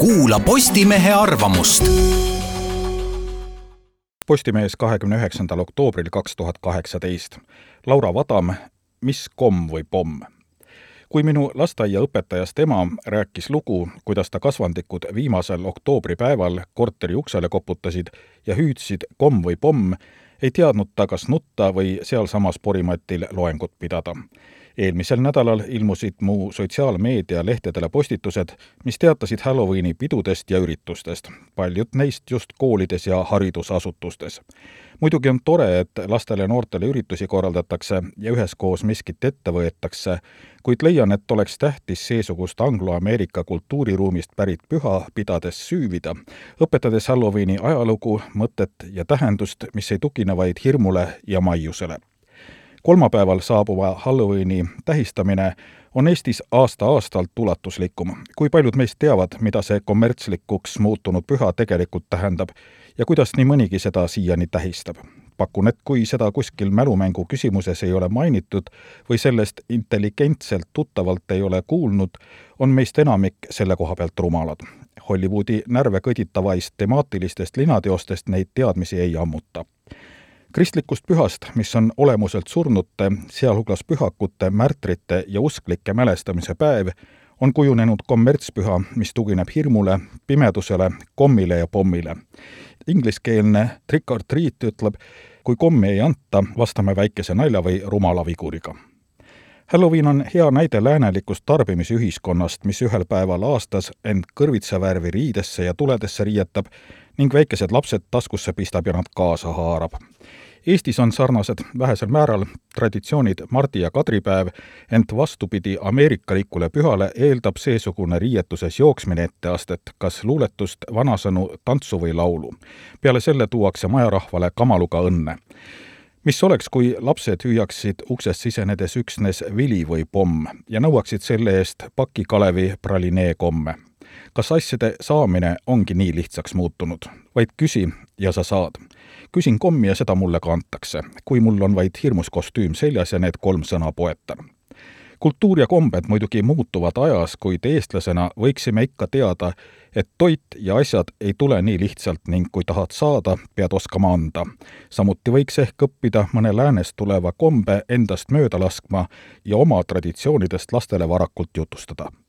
kuula Postimehe arvamust. Postimehes kahekümne üheksandal oktoobril kaks tuhat kaheksateist. Laura Vadam, mis komm või pomm? kui minu lasteaiaõpetajast ema rääkis lugu, kuidas ta kasvandikud viimasel oktoobripäeval korteri uksele koputasid ja hüüdsid komm või pomm, ei teadnud ta, kas nutta või sealsamas porimatil loengut pidada eelmisel nädalal ilmusid mu sotsiaalmeedia lehtedele postitused, mis teatasid Halloweeni pidudest ja üritustest, paljud neist just koolides ja haridusasutustes. muidugi on tore, et lastele ja noortele üritusi korraldatakse ja üheskoos miskit ette võetakse, kuid leian, et oleks tähtis seesugust angloameerika kultuuriruumist pärit püha pidades süüvida, õpetades Halloweeni ajalugu, mõtet ja tähendust, mis ei tugine vaid hirmule ja maiusele kolmapäeval saabuva Halloweeni tähistamine on Eestis aasta-aastalt ulatuslikum. kui paljud meist teavad, mida see kommertslikuks muutunud püha tegelikult tähendab ja kuidas nii mõnigi seda siiani tähistab? pakun, et kui seda kuskil mälumängu küsimuses ei ole mainitud või sellest intelligentselt tuttavalt ei ole kuulnud, on meist enamik selle koha pealt rumalad. Hollywoodi närve kõditavaist temaatilistest linateostest neid teadmisi ei ammuta kristlikust pühast, mis on olemuselt surnute, sealhulgas pühakute, märtrite ja usklike mälestamise päev, on kujunenud kommertspüha, mis tugineb hirmule, pimedusele, kommile ja pommile. Ingliskeelne trick or treat ütleb, kui kommi ei anta, vastame väikese nalja või rumala viguriga. Halloween on hea näide läänelikust tarbimisühiskonnast, mis ühel päeval aastas end kõrvitsavärvi riidesse ja tuledesse riietab ning väikesed lapsed taskusse pistab ja nad kaasa haarab Eestis on sarnased vähesel määral traditsioonid Mardi ja kadripäev, ent vastupidi ameerikalikule pühale eeldab seesugune riietuses jooksmine etteastet, kas luuletust, vanasõnu, tantsu või laulu. peale selle tuuakse majarahvale kamaluga õnne mis oleks, kui lapsed hüüaksid uksest sisenedes üksnes vili või pomm ja nõuaksid selle eest paki Kalevi pralineekomme? kas asjade saamine ongi nii lihtsaks muutunud? vaid küsi ja sa saad küsin kommi ja seda mulle ka antakse, kui mul on vaid hirmus kostüüm seljas ja need kolm sõna poetan. Kultuur ja kombed muidugi muutuvad ajas, kuid eestlasena võiksime ikka teada, et toit ja asjad ei tule nii lihtsalt ning kui tahad saada, pead oskama anda. samuti võiks ehk õppida mõne läänest tuleva kombe endast mööda laskma ja oma traditsioonidest lastele varakult jutustada